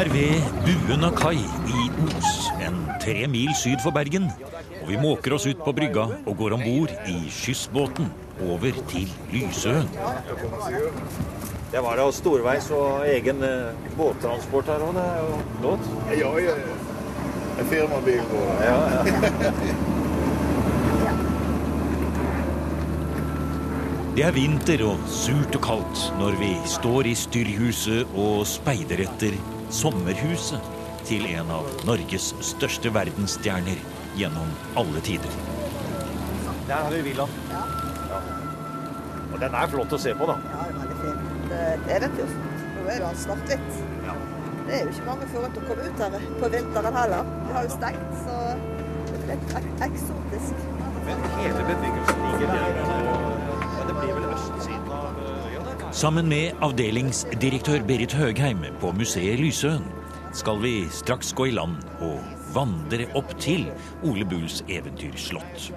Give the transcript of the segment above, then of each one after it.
er ved Buena kai i Os, en tre mil syd for Bergen. Og vi måker oss ut på brygga og går om bord i skyssbåten over til Lysøen. Det var da storveis og egen eh, båttransport her òg. Det er jo flott. Ja, ja. En firmabil på Ja, ja. Det er vinter og surt og kaldt når vi står i styrhuset og speider etter sommerhuset til en av Norges største verdensstjerner gjennom alle tider. Der har vi villaen. Ja. Og den er flott å se på, da. Ja, det er veldig fint. Det er den jo. Nå er det jo svart-hvitt. Det er jo ikke mange forunt å komme ut her på vinteren heller. Vi har jo stengt, så det blir litt ek eksotisk. Men hele bebyggelsen ligger der. Ja, det blir vel østsiden? Sammen med avdelingsdirektør Berit Høgheim på museet Lysøen skal vi straks gå i land og vandre opp til Ole Bulls eventyrslott.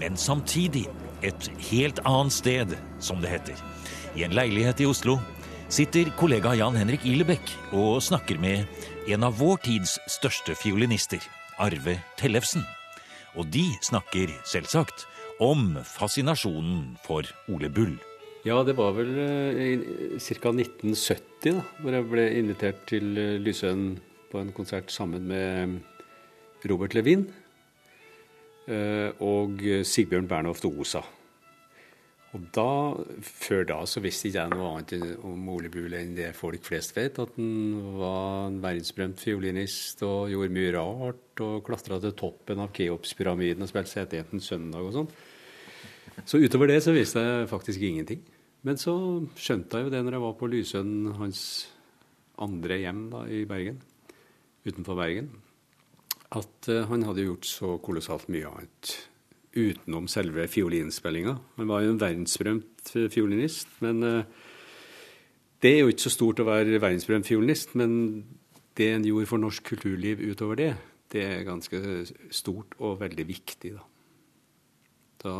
Men samtidig et helt annet sted, som det heter. I en leilighet i Oslo sitter kollega Jan Henrik Ihlebekk og snakker med en av vår tids største fiolinister, Arve Tellefsen. Og de snakker selvsagt om fascinasjonen for Ole Bull. Ja, det var vel eh, ca. 1970 da, hvor jeg ble invitert til eh, Lysøen på en konsert sammen med Robert Levin eh, og Sigbjørn Bernhoft Osa. Og da, Før da så visste ikke jeg noe annet om Ole Bull enn det folk flest vet. At han var en verdensberømt fiolinist og gjorde mye rart. Og klatra til toppen av Keopspyramiden og spilte CT søndag og sånn. Så utover det så visste jeg faktisk ingenting. Men så skjønte jeg jo det når jeg var på Lysøen, hans andre hjem da i Bergen, utenfor Bergen, at uh, han hadde gjort så kolossalt mye annet utenom selve fiolinspillinga. Han var jo en verdensberømt fiolinist, men uh, det er jo ikke så stort å være verdensberømt fiolinist, men det en gjorde for norsk kulturliv utover det, det er ganske stort og veldig viktig, da. da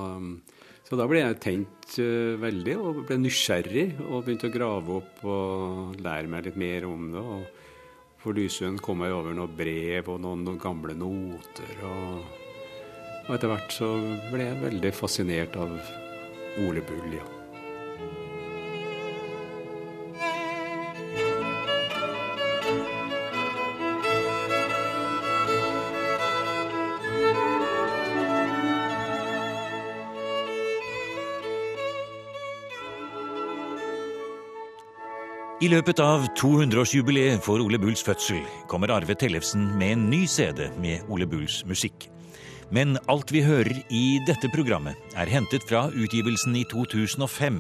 så da ble jeg tent uh, veldig og ble nysgjerrig og begynte å grave opp og lære meg litt mer om det. Og for Lysøen kom jeg over noen brev og noen, noen gamle noter. Og, og, etter hvert så ble jeg veldig fascinert av Ole Bull, ja. I løpet av 200-årsjubileet for Ole Bulls fødsel kommer Arve Tellefsen med en ny CD med Ole Bulls musikk. Men alt vi hører i dette programmet, er hentet fra utgivelsen i 2005,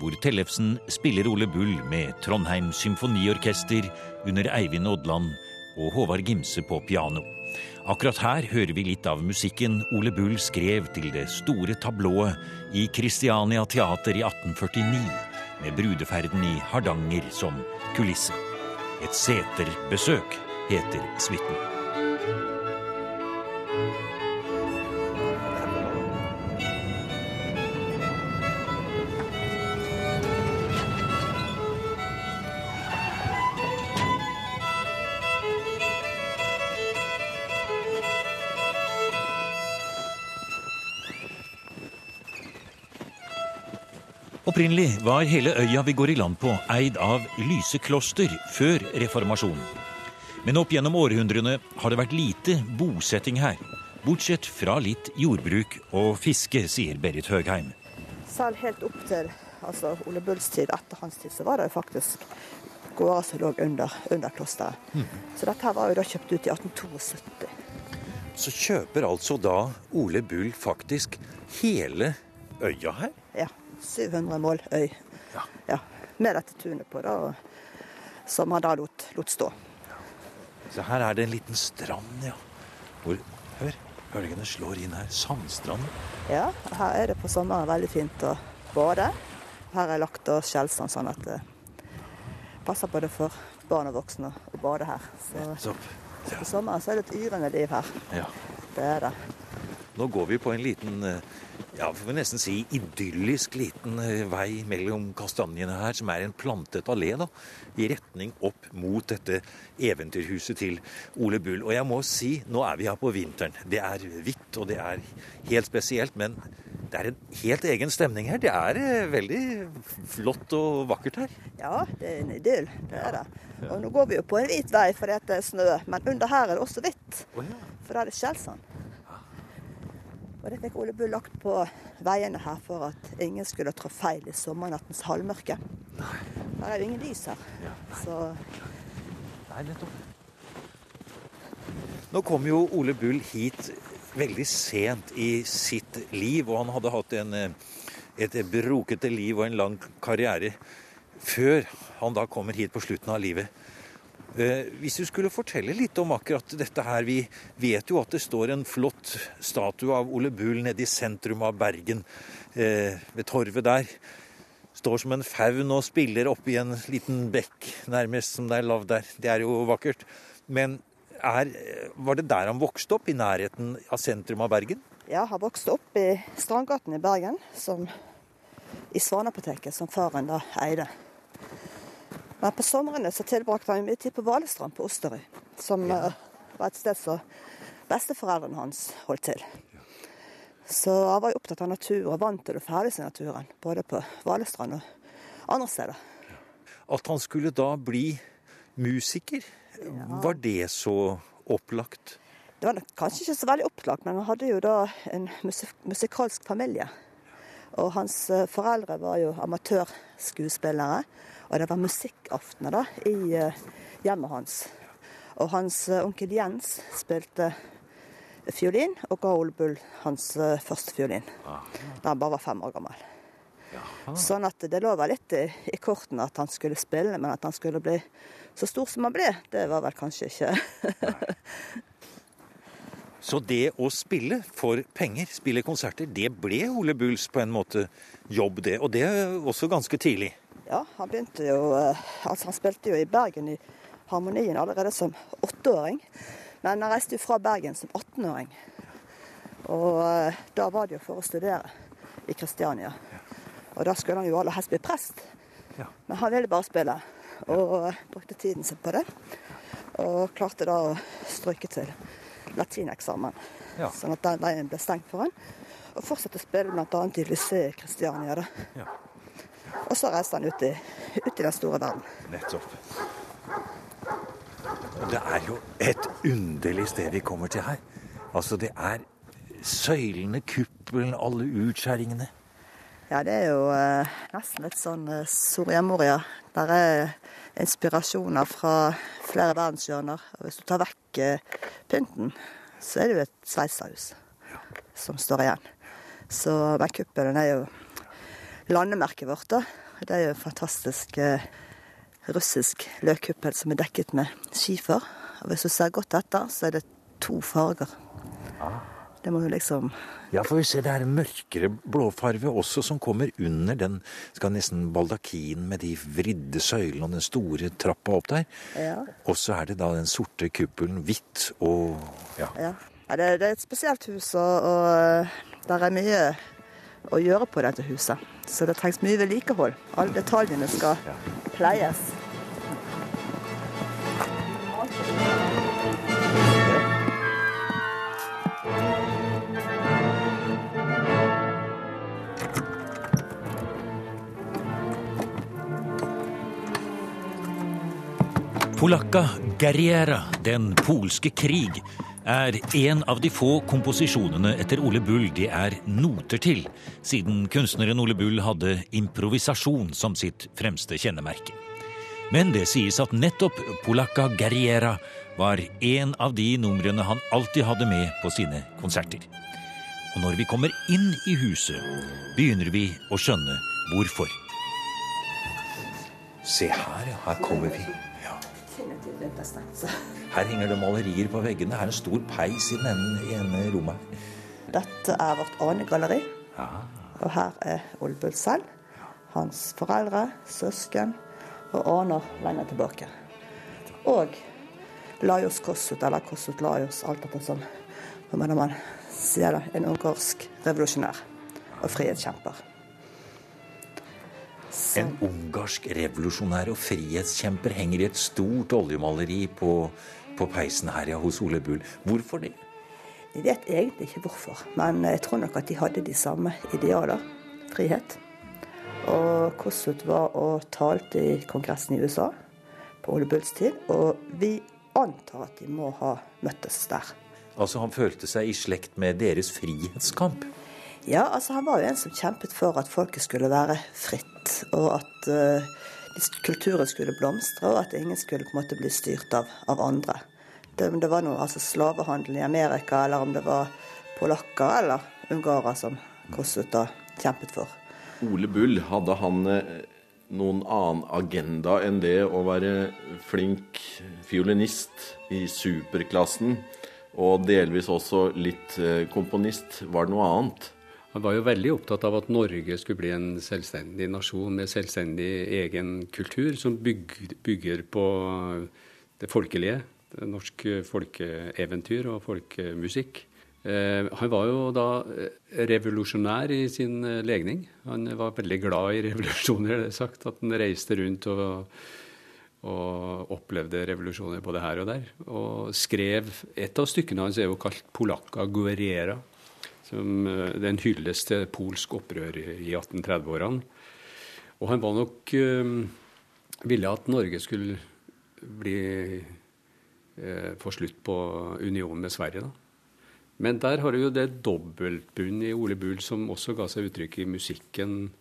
hvor Tellefsen spiller Ole Bull med Trondheim Symfoniorkester under Eivind Odland og Håvard Gimse på piano. Akkurat her hører vi litt av musikken Ole Bull skrev til det store tablået i Christiania Teater i 1849 med brudeferden i Hardanger som kulisse. Et seterbesøk heter suiten. Opprinnelig var hele øya vi går i land på, eid av Lyse kloster før reformasjonen. Men opp gjennom århundrene har det vært lite bosetting her. Bortsett fra litt jordbruk og fiske, sier Berit Høgheim. Selv helt opp til altså Ole Bulls tid, etter hans tid, så var det jo faktisk gårder som lå under, under klosteret. Mm. Så dette her var jo da kjøpt ut i 1872. Så kjøper altså da Ole Bull faktisk hele øya her? Ja. 700 mål øy. Ja. ja. Med dette tunet på, da, som han da lot, lot stå. Så her er det en liten strand, ja. Hvor, hør, bølgene slår inn her. Sandstranden. Ja, her er det på sommeren veldig fint å bade. Her er lagt og skjellsand, sånn at det passer både for barn og voksne å bade her. Så, så ja. på sommeren så er det et yrende liv her. Ja. Det er det. Nå går vi på en liten uh, ja, får vi nesten si idyllisk liten eh, vei mellom kastanjene her, som er en plantet allé, da, i retning opp mot dette eventyrhuset til Ole Bull. Og jeg må si, nå er vi her på vinteren. Det er hvitt, og det er helt spesielt, men det er en helt egen stemning her. Det er eh, veldig flott og vakkert her. Ja, det er en idyll. Det er det. Og nå går vi jo på en hvit vei fordi det er snø, men under her er det også hvitt. For da er det skjellsand. Og det fikk Ole Bull lagt på veiene her for at ingen skulle trå feil i sommernattens halvmørke. Her er jo ingen lys her. Så Nei, nettopp. Nå kom jo Ole Bull hit veldig sent i sitt liv, og han hadde hatt en, et brokete liv og en lang karriere før han da kommer hit på slutten av livet. Eh, Hvis du skulle fortelle litt om akkurat dette her. Vi vet jo at det står en flott statue av Ole Bull nede i sentrum av Bergen, eh, ved torvet der. Står som en faun og spiller oppi en liten bekk, nærmest som det er lavt der. Det er jo vakkert. Men er, var det der han vokste opp, i nærheten av sentrum av Bergen? ja, har vokst opp i Strandgaten i Bergen, som, i Svanapoteket, som faren da eide. Men på somrene så tilbrakte han mye tid på Valestrand på Osterøy, som eh, var et sted som besteforeldrene hans holdt til. Så han var jo opptatt av natur og vant til å ferdes i naturen, både på Valestrand og andre steder. At han skulle da bli musiker, var det så opplagt? Det var kanskje ikke så veldig opplagt, men han hadde jo da en musik musikalsk familie. Og hans eh, foreldre var jo amatørskuespillere, og det var musikkaftener da i eh, hjemmet hans. Og hans eh, onkel Jens spilte fiolin, og ga Ole Bull hans eh, første fiolin da han bare var fem år gammel. Sånn at det lå vel litt i, i kortene at han skulle spille, men at han skulle bli så stor som han ble, det var vel kanskje ikke Så det å spille for penger, spille konserter, det ble Ole Bulls på en måte jobb, det. Og det også ganske tidlig. Ja, han begynte jo eh, Altså, han spilte jo i Bergen i Harmonien allerede som åtteåring. Men han reiste jo fra Bergen som 18-åring. Og eh, da var det jo for å studere i Kristiania. Og da skulle han jo aller helst bli prest. Ja. Men han ville bare spille, og eh, brukte tiden sin på det. Og klarte da å stryke til latineksamen. Ja. Sånn at den veien ble stengt for han. Og fortsatte å spille bl.a. i Lycée i Kristiania. da. Ja. Og så reiste han ut i, ut i den store verden. Nettopp. Det er jo et underlig sted vi kommer til her. Altså, det er søylene, kuppelen, alle utskjæringene. Ja, det er jo eh, nesten litt sånn eh, Soria Moria. Der er inspirasjoner fra flere verdenshjørner. Og hvis du tar vekk eh, pynten, så er det jo et sveitserhus som står igjen. Så den kuppelen er jo landemerket vårt, da. Det er jo en fantastisk eh, russisk løkkuppel som er dekket med skifer. Og hvis du ser godt etter, så er det to farger. Det må jo liksom Ja, for vi ser det er en mørkere blåfarve også som kommer under den skal nesten baldakinen med de vridde søylene og den store trappa opp der. Ja. Og så er det da den sorte kuppelen hvitt og ja. Ja, ja det, det er et spesielt hus, og, og der er mye å gjøre på dette huset. Så det trengs mye vedlikehold. Alle detaljene skal pleies. Polakka Guerriera, Den polske krig, er en av de få komposisjonene etter Ole Bull det er noter til, siden kunstneren Ole Bull hadde improvisasjon som sitt fremste kjennemerke. Men det sies at nettopp Polacca Guerriera var en av de numrene han alltid hadde med på sine konserter. Og når vi kommer inn i huset, begynner vi å skjønne hvorfor. Se her, ja. Her kommer vi. Ja. Definitivt vinterstengt, så. Her henger det malerier på veggene. Her er en stor peis i den ene, ene rommet. Dette er vårt anegalleri. Og her er Ole Bull selv, hans foreldre, søsken og aner lenger tilbake. Og Lajos Kossut, eller Kossut Lajos, alt etter som hvordan man sier det, en ungarsk revolusjonær. og frihetskjemper. Så. En ungarsk revolusjonær og frihetskjemper henger i et stort oljemaleri på, på peisen her ja, hos Ole Bull. Hvorfor det? De vet egentlig ikke hvorfor, men jeg tror nok at de hadde de samme idealer. Frihet. Og Kossuth var og talte i Kongressen i USA på Ole Bulls tid, og vi antar at de må ha møttes der. Altså han følte seg i slekt med deres frihetskamp? Ja, altså han var jo en som kjempet for at folket skulle være fritt, og at uh, kulturen skulle blomstre, og at ingen skulle på en måte bli styrt av, av andre. Det, det var noe altså slavehandel i Amerika, eller om det var polakker eller ungarere som Kossuta kjempet for. Ole Bull, hadde han eh, noen annen agenda enn det å være flink fiolinist i superklassen? og delvis også litt eh, komponist. Var det noe annet? Han var jo veldig opptatt av at Norge skulle bli en selvstendig nasjon med selvstendig egen kultur, som bygger, på det folkelige. Norsk folkeeventyr og folkemusikk. Eh, han var jo da eh, revolusjonær i sin legning. Han var veldig glad i revolusjoner, det er sagt. At han reiste rundt og og opplevde revolusjoner både her og der. Og skrev Et av stykkene hans er jo kalt 'Polakka guerriera'. Som den det er en hyllest til polsk opprør i 1830-årene. Og han var nok øh, ville at Norge skulle bli øh, få slutt på unionen med Sverige. da. Men der har du jo det dobbeltbundet i Ole Bull som også ga seg uttrykk i musikken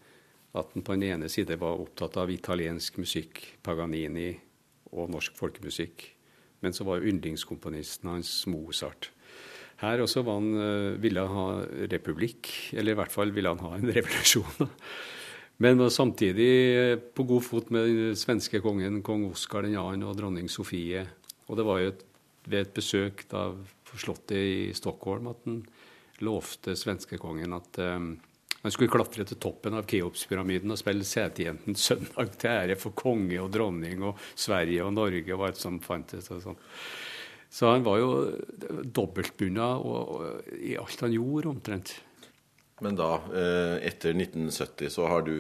at han på den ene side var opptatt av italiensk musikk, Paganini og norsk folkemusikk. Men så var yndlingskomponisten hans Mozart. Her også han, eh, ville han ha republikk, eller i hvert fall ville han ha en revolusjon. Men samtidig eh, på god fot med den svenske kongen, kong Oskar 2. og dronning Sofie. Og det var jo et, ved et besøk da, på slottet i Stockholm at han lovte svenskekongen at um, han skulle klatre til toppen av Keopspyramiden og spille Setejenten søndag til ære for konge og dronning og Sverige og Norge og alt som fantes. og sånn. Så han var jo dobbeltbunna i alt han gjorde, omtrent. Men da, eh, etter 1970, så har du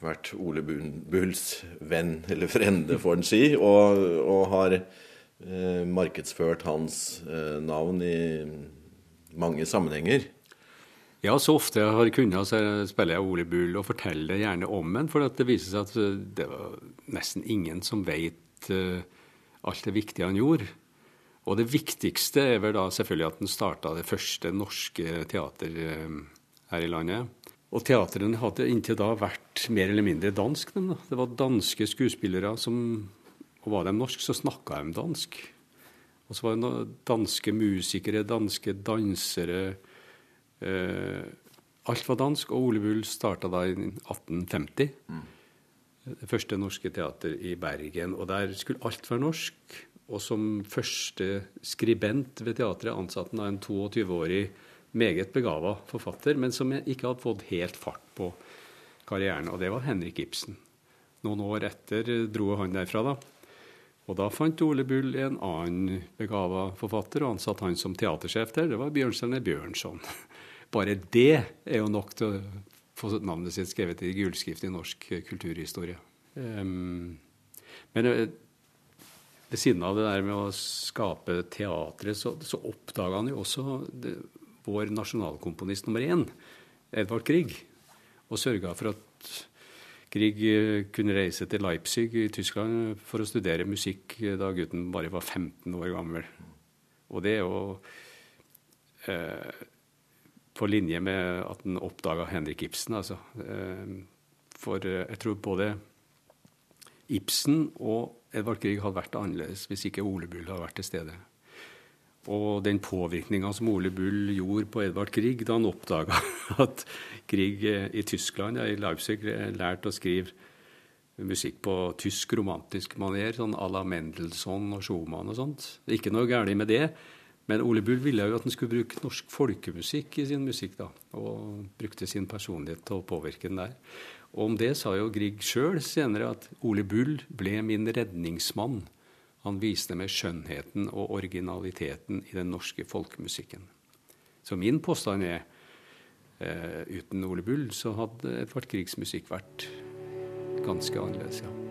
vært Ole Bulls venn, eller frende, får en si, og, og har eh, markedsført hans eh, navn i mange sammenhenger. Ja, så ofte jeg har kunnet, så spiller jeg Ole Bull og forteller gjerne om den. For det viser seg at eh, det var nesten ingen som vet uh, alt det viktige han gjorde. Og det viktigste er vel da selvfølgelig at han starta det første norske teater uh, her i landet. Og teatrene hadde inntil da vært mer eller mindre dansk. Da. Det var danske skuespillere som Og var de norske, så snakka de dansk. Og så var det danske musikere, danske dansere Eh, alt var dansk, og Ole Bull starta da i 1850. Mm. Det første norske teater i Bergen. Og der skulle alt være norsk. Og som første skribent ved teatret ansatte han en 22-årig meget begava forfatter, men som ikke hadde fått helt fart på karrieren. Og det var Henrik Ibsen. Noen år etter dro han derfra, da. Og da fant Ole Bull en annen begava forfatter og ansatte han som teatersjef der. Det var Bjørnstjerne Bjørnson. Bare det er jo nok til å få navnet sitt skrevet i gullskrift i norsk kulturhistorie. Um, men eh, ved siden av det der med å skape teatret, så, så oppdaga han jo også det, vår nasjonalkomponist nummer én, Edvard Grieg, og sørga for at Grieg eh, kunne reise til Leipzig i Tyskland for å studere musikk da gutten bare var 15 år gammel. Og det er jo eh, på linje med at han oppdaga Henrik Ibsen. Altså. Eh, for eh, jeg tror både Ibsen og Edvard Grieg hadde vært annerledes hvis ikke Ole Bull hadde vært til stede. Og den påvirkninga som Ole Bull gjorde på Edvard Grieg da han oppdaga at Grieg eh, i Tyskland, i Leipzig, lærte å skrive musikk på tysk romantisk maner, sånn à la Mendelssohn og Schumann og sånt. Ikke noe galt med det, men Ole Bull ville jo at han skulle bruke norsk folkemusikk i sin musikk, da, og brukte sin personlighet til å påvirke den der. Og om det sa jo Grieg sjøl senere at Ole Bull ble min redningsmann. Han viste meg skjønnheten og originaliteten i den norske folkemusikken. Så min påstand er Eh, uten Ole Bull så hadde Edvard Griegs musikk vært ganske annerledes, ja.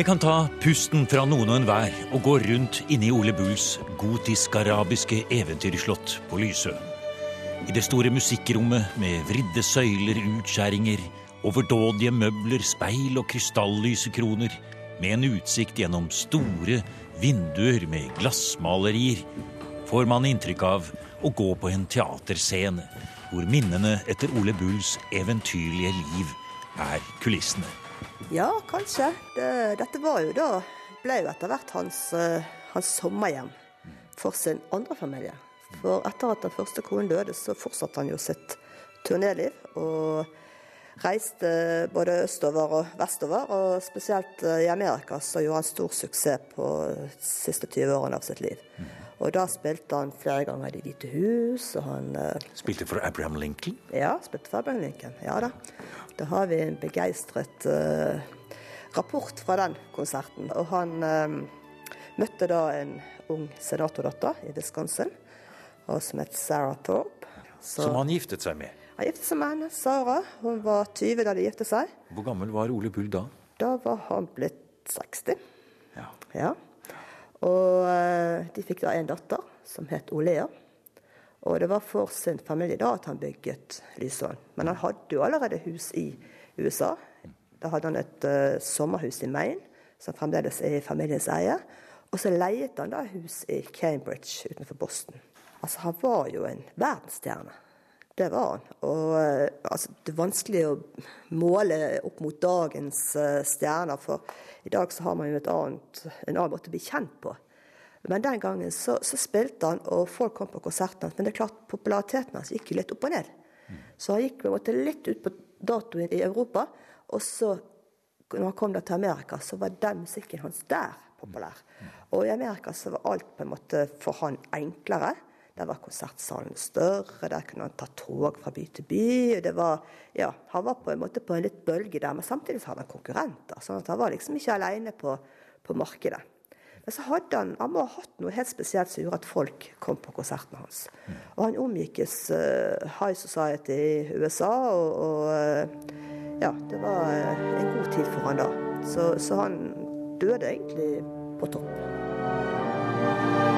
Det kan ta pusten fra noen og enhver å gå rundt inne i Ole Bulls gotisk-arabiske eventyrslott på Lysø. I det store musikkrommet med vridde søyler, utskjæringer, overdådige møbler, speil og krystallysekroner, med en utsikt gjennom store vinduer med glassmalerier, får man inntrykk av å gå på en teaterscene, hvor minnene etter Ole Bulls eventyrlige liv er kulissene. Ja, kanskje. Det, dette var jo da ble jo etter hvert hans, eh, hans sommerhjem for sin andre familie. For etter at den første konen døde, så fortsatte han jo sitt turnéliv. Og reiste både østover og vestover. Og spesielt eh, i Amerika så gjorde han stor suksess på de siste 20 årene av sitt liv. Og da spilte han flere ganger i hvite hus, og han eh, Spilte for Abraham Lincoln. ja, spilte for Abraham Lincoln. Ja da. Da har vi en begeistret uh, rapport fra den konserten. Og han uh, møtte da en ung senatordatter i Wisconsin, som het Sarah Thorpe. Så Som han giftet seg med. han giftet seg med henne, Sara. Hun var 20 da de giftet seg. Hvor gammel var Ole Bull da? Da var han blitt 60. Ja. Ja. Og eh, de fikk da en datter som het Olea. Og det var for sin familie da at han bygget Lysholm. Men han hadde jo allerede hus i USA. Da hadde han et uh, sommerhus i Maine, som fremdeles er i familiens eie. Og så leiet han da hus i Cambridge utenfor Boston. Altså, han var jo en verdensstjerne. Det var han. Og eh, altså, det er vanskelig å måle opp mot dagens eh, stjerner, for i dag så har man jo et annet, en annen måte å bli kjent på. Men den gangen så, så spilte han, og folk kom på konserten hans. Men det er klart, populariteten hans gikk jo litt opp og ned. Så han gikk på en måte litt ut på datoen i Europa. Og så, når han kom til Amerika, så var den musikken hans der populær. Og i Amerika så var alt på en måte for han enklere. Der var konsertsalen større, der kunne han ta tog fra by til by. Det var, ja, han var på en måte på en litt bølge der, men samtidig så hadde han konkurrenter. sånn at han var liksom ikke alene på, på markedet. Men så hadde han, han må ha hatt noe helt spesielt som gjorde at folk kom på konsertene hans. Og han omgikkes uh, High Society i USA, og, og uh, ja, det var uh, en god tid for han da. Så, så han døde egentlig på topp.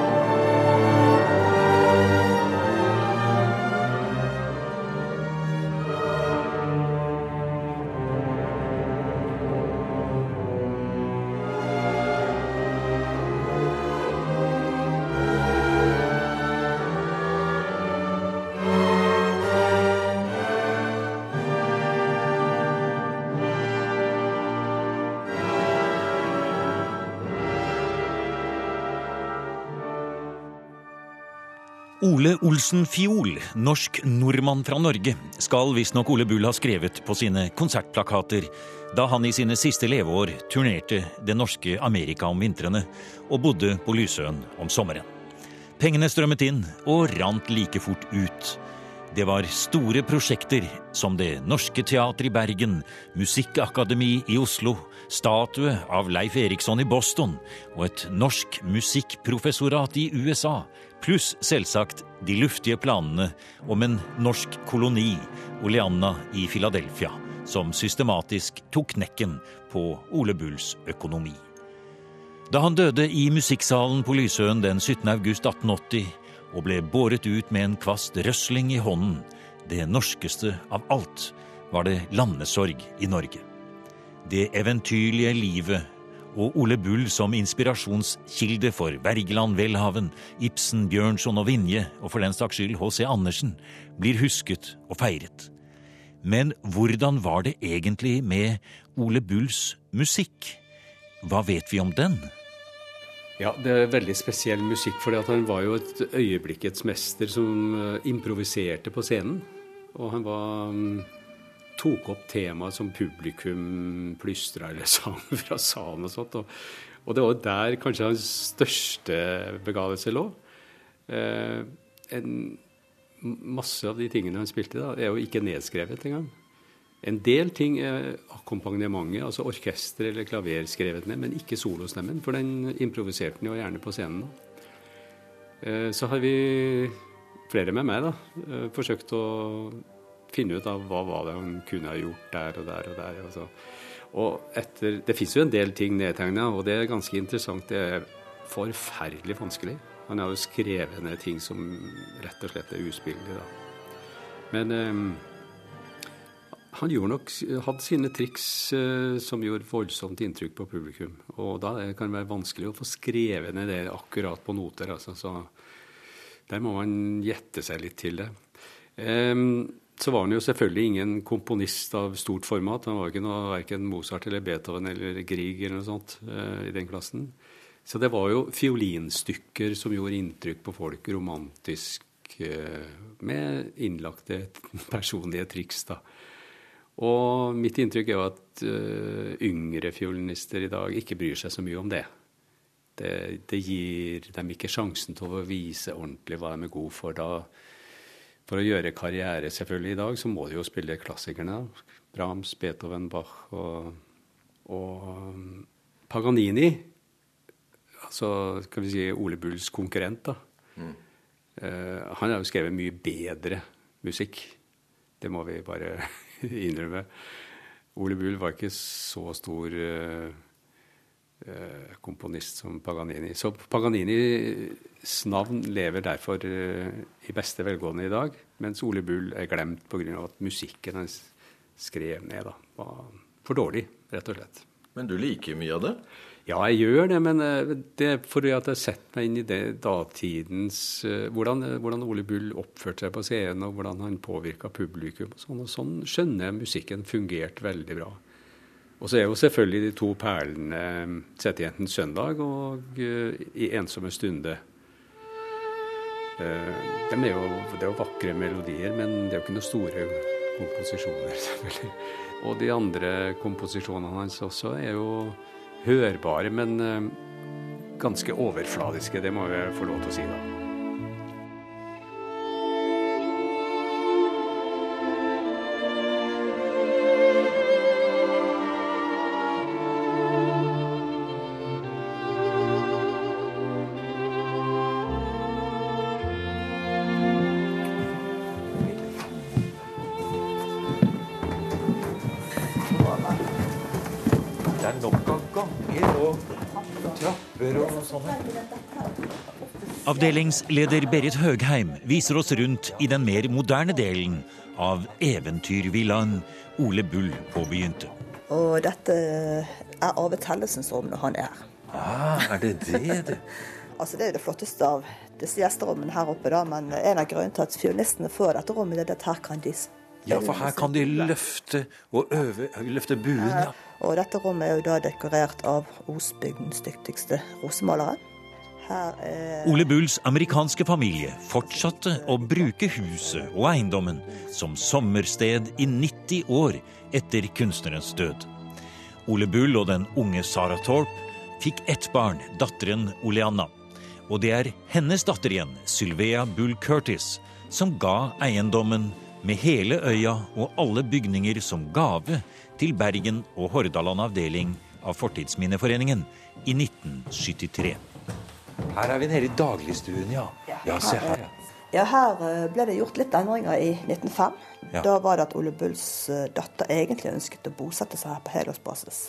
Ole Olsen Fiol, norsk nordmann fra Norge, skal visstnok Ole Bull ha skrevet på sine konsertplakater da han i sine siste leveår turnerte det norske Amerika om vintrene og bodde på Lysøen om sommeren. Pengene strømmet inn og rant like fort ut. Det var store prosjekter som Det Norske Teatret i Bergen, Musikkakademi i Oslo, statue av Leif Eriksson i Boston og et norsk musikkprofessorat i USA, pluss selvsagt de luftige planene om en norsk koloni, Oleanna i Philadelphia, som systematisk tok knekken på Ole Bulls økonomi. Da han døde i musikksalen på Lysøen den 17. august 1880 og ble båret ut med en kvast røsling i hånden, det norskeste av alt, var det landesorg i Norge. Det eventyrlige livet og Ole Bull som inspirasjonskilde for Wergeland, Welhaven, Ibsen, Bjørnson og Vinje, og for den saks skyld H.C. Andersen, blir husket og feiret. Men hvordan var det egentlig med Ole Bulls musikk? Hva vet vi om den? Ja, det er veldig spesiell musikk, for han var jo et øyeblikkets mester som eh, improviserte på scenen. Og han var mm, tok opp temaer som publikum plystra eller sang fra salen og sånt. Og, og det var der kanskje hans største begavelse lå. Eh, en, masse av de tingene han spilte, da, er jo ikke nedskrevet engang. En del ting er akkompagnementet, altså orkester eller klaver skrevet ned, men ikke solostemmen, for den improviserte han jo gjerne på scenen. Eh, så har vi, flere med meg, da, eh, forsøkt å finne ut av hva var det han kunne ha gjort der og der og der. Altså. Og etter, det fins jo en del ting nedtegna, og det er ganske interessant. Det er forferdelig vanskelig. Han har jo skrevet ned ting som rett og slett er uspillelige. Men eh, han gjorde nok, hadde sine triks eh, som gjorde voldsomt inntrykk på publikum. Og da kan det være vanskelig å få skrevet ned det akkurat på noter. Altså. Så der må man gjette seg litt til det. Eh, så var han jo selvfølgelig ingen komponist av stort format. Han var ikke noe, verken Mozart eller Beethoven eller Grieg eller noe sånt i den klassen. Så det var jo fiolinstykker som gjorde inntrykk på folk, romantisk, med innlagte personlige triks, da. Og mitt inntrykk er jo at uh, yngre fiolinister i dag ikke bryr seg så mye om det. det. Det gir dem ikke sjansen til å vise ordentlig hva de er gode for. da for å gjøre karriere selvfølgelig i dag, så må de jo spille klassikerne. Brahms, Beethoven, Bach og, og um, Paganini. Altså skal vi si Ole Bulls konkurrent, da. Mm. Uh, han har jo skrevet mye bedre musikk. Det må vi bare innrømme. Ole Bull var ikke så stor uh, uh, komponist som Paganini. Så Paganinis navn lever derfor uh, i beste velgående i dag, mens Ole Bull er glemt pga. at musikken han skrev ned, da, var for dårlig, rett og slett. Men du liker mye av det? Ja, jeg gjør det, men uh, det er fordi at jeg setter meg inn i det datidens uh, hvordan, hvordan, Ole Bull oppførte seg på scenen, og hvordan han påvirka publikum. Og sånn, og sånn skjønner jeg musikken fungerte veldig bra. Og så er jo selvfølgelig de to perlene 'Settejentens søndag' og 'I ensomme stunde'. Eh, de er jo, det er jo vakre melodier, men det er jo ikke noen store komposisjoner, selvfølgelig. Og de andre komposisjonene hans også er jo hørbare, men eh, ganske overfladiske. Det må vi få lov til å si, da. Avdelingsleder Berit Høgheim viser oss rundt i den mer moderne delen av eventyrvillaen Ole Bull påbegynte. Og dette er Arve Tellesens rom når han er her. Ah, er det det? det? altså Det er det flotteste av disse gjesterommene her oppe, da, men en av grunnene til at fiolinistene får dette rommet, det er at her kan de. Ja, for her kan de løfte og øve, løfte buen. ja. Og dette rommet er jo da dekorert av Osbygdens dyktigste rosemalere. Ole Bulls amerikanske familie fortsatte å bruke huset og eiendommen som sommersted i 90 år etter kunstnerens død. Ole Bull og den unge Sara Thorpe fikk ett barn, datteren Oleanna. Og det er hennes datter igjen, Sylvia Bull Curtis, som ga eiendommen med hele øya og alle bygninger som gave til Bergen og Hordaland avdeling av Fortidsminneforeningen i 1973. Her er vi nede i dagligstuen, ja. Ja, se her. Ja, her eh, ble det gjort litt endringer i 1905. Ja. Da var det at Ole Bulls eh, datter egentlig ønsket å bosette seg her på helårsbasis.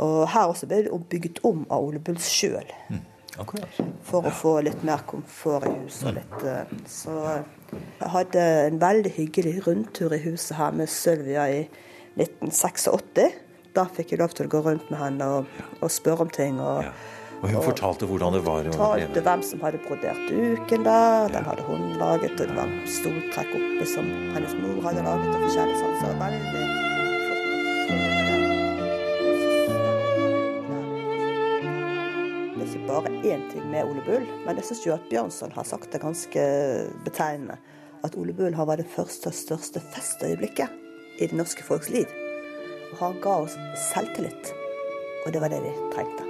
Og her også ble det bygget om av Ole Bulls sjøl. Akkurat. For å få litt mer komfort i huset. litt, eh, Så jeg hadde en veldig hyggelig rundtur i huset her med Sylvia i 1986. Da fikk jeg lov til å gå rundt med henne og, og spørre om ting. og. Og hun fortalte hvordan det var å leve. hvem som hadde brodert duken der. Den hadde hun laget, og det var stoltrekk oppe som hennes mor hadde laget. og forskjellig sånn, så veldig flott. Det er ikke bare én ting med Ole Bull, men jeg syns jo at Bjørnson har sagt det ganske betegnende. At Ole Bull har vært det første og største festøyeblikket i det norske folks liv. Og han ga oss selvtillit, og det var det vi trengte.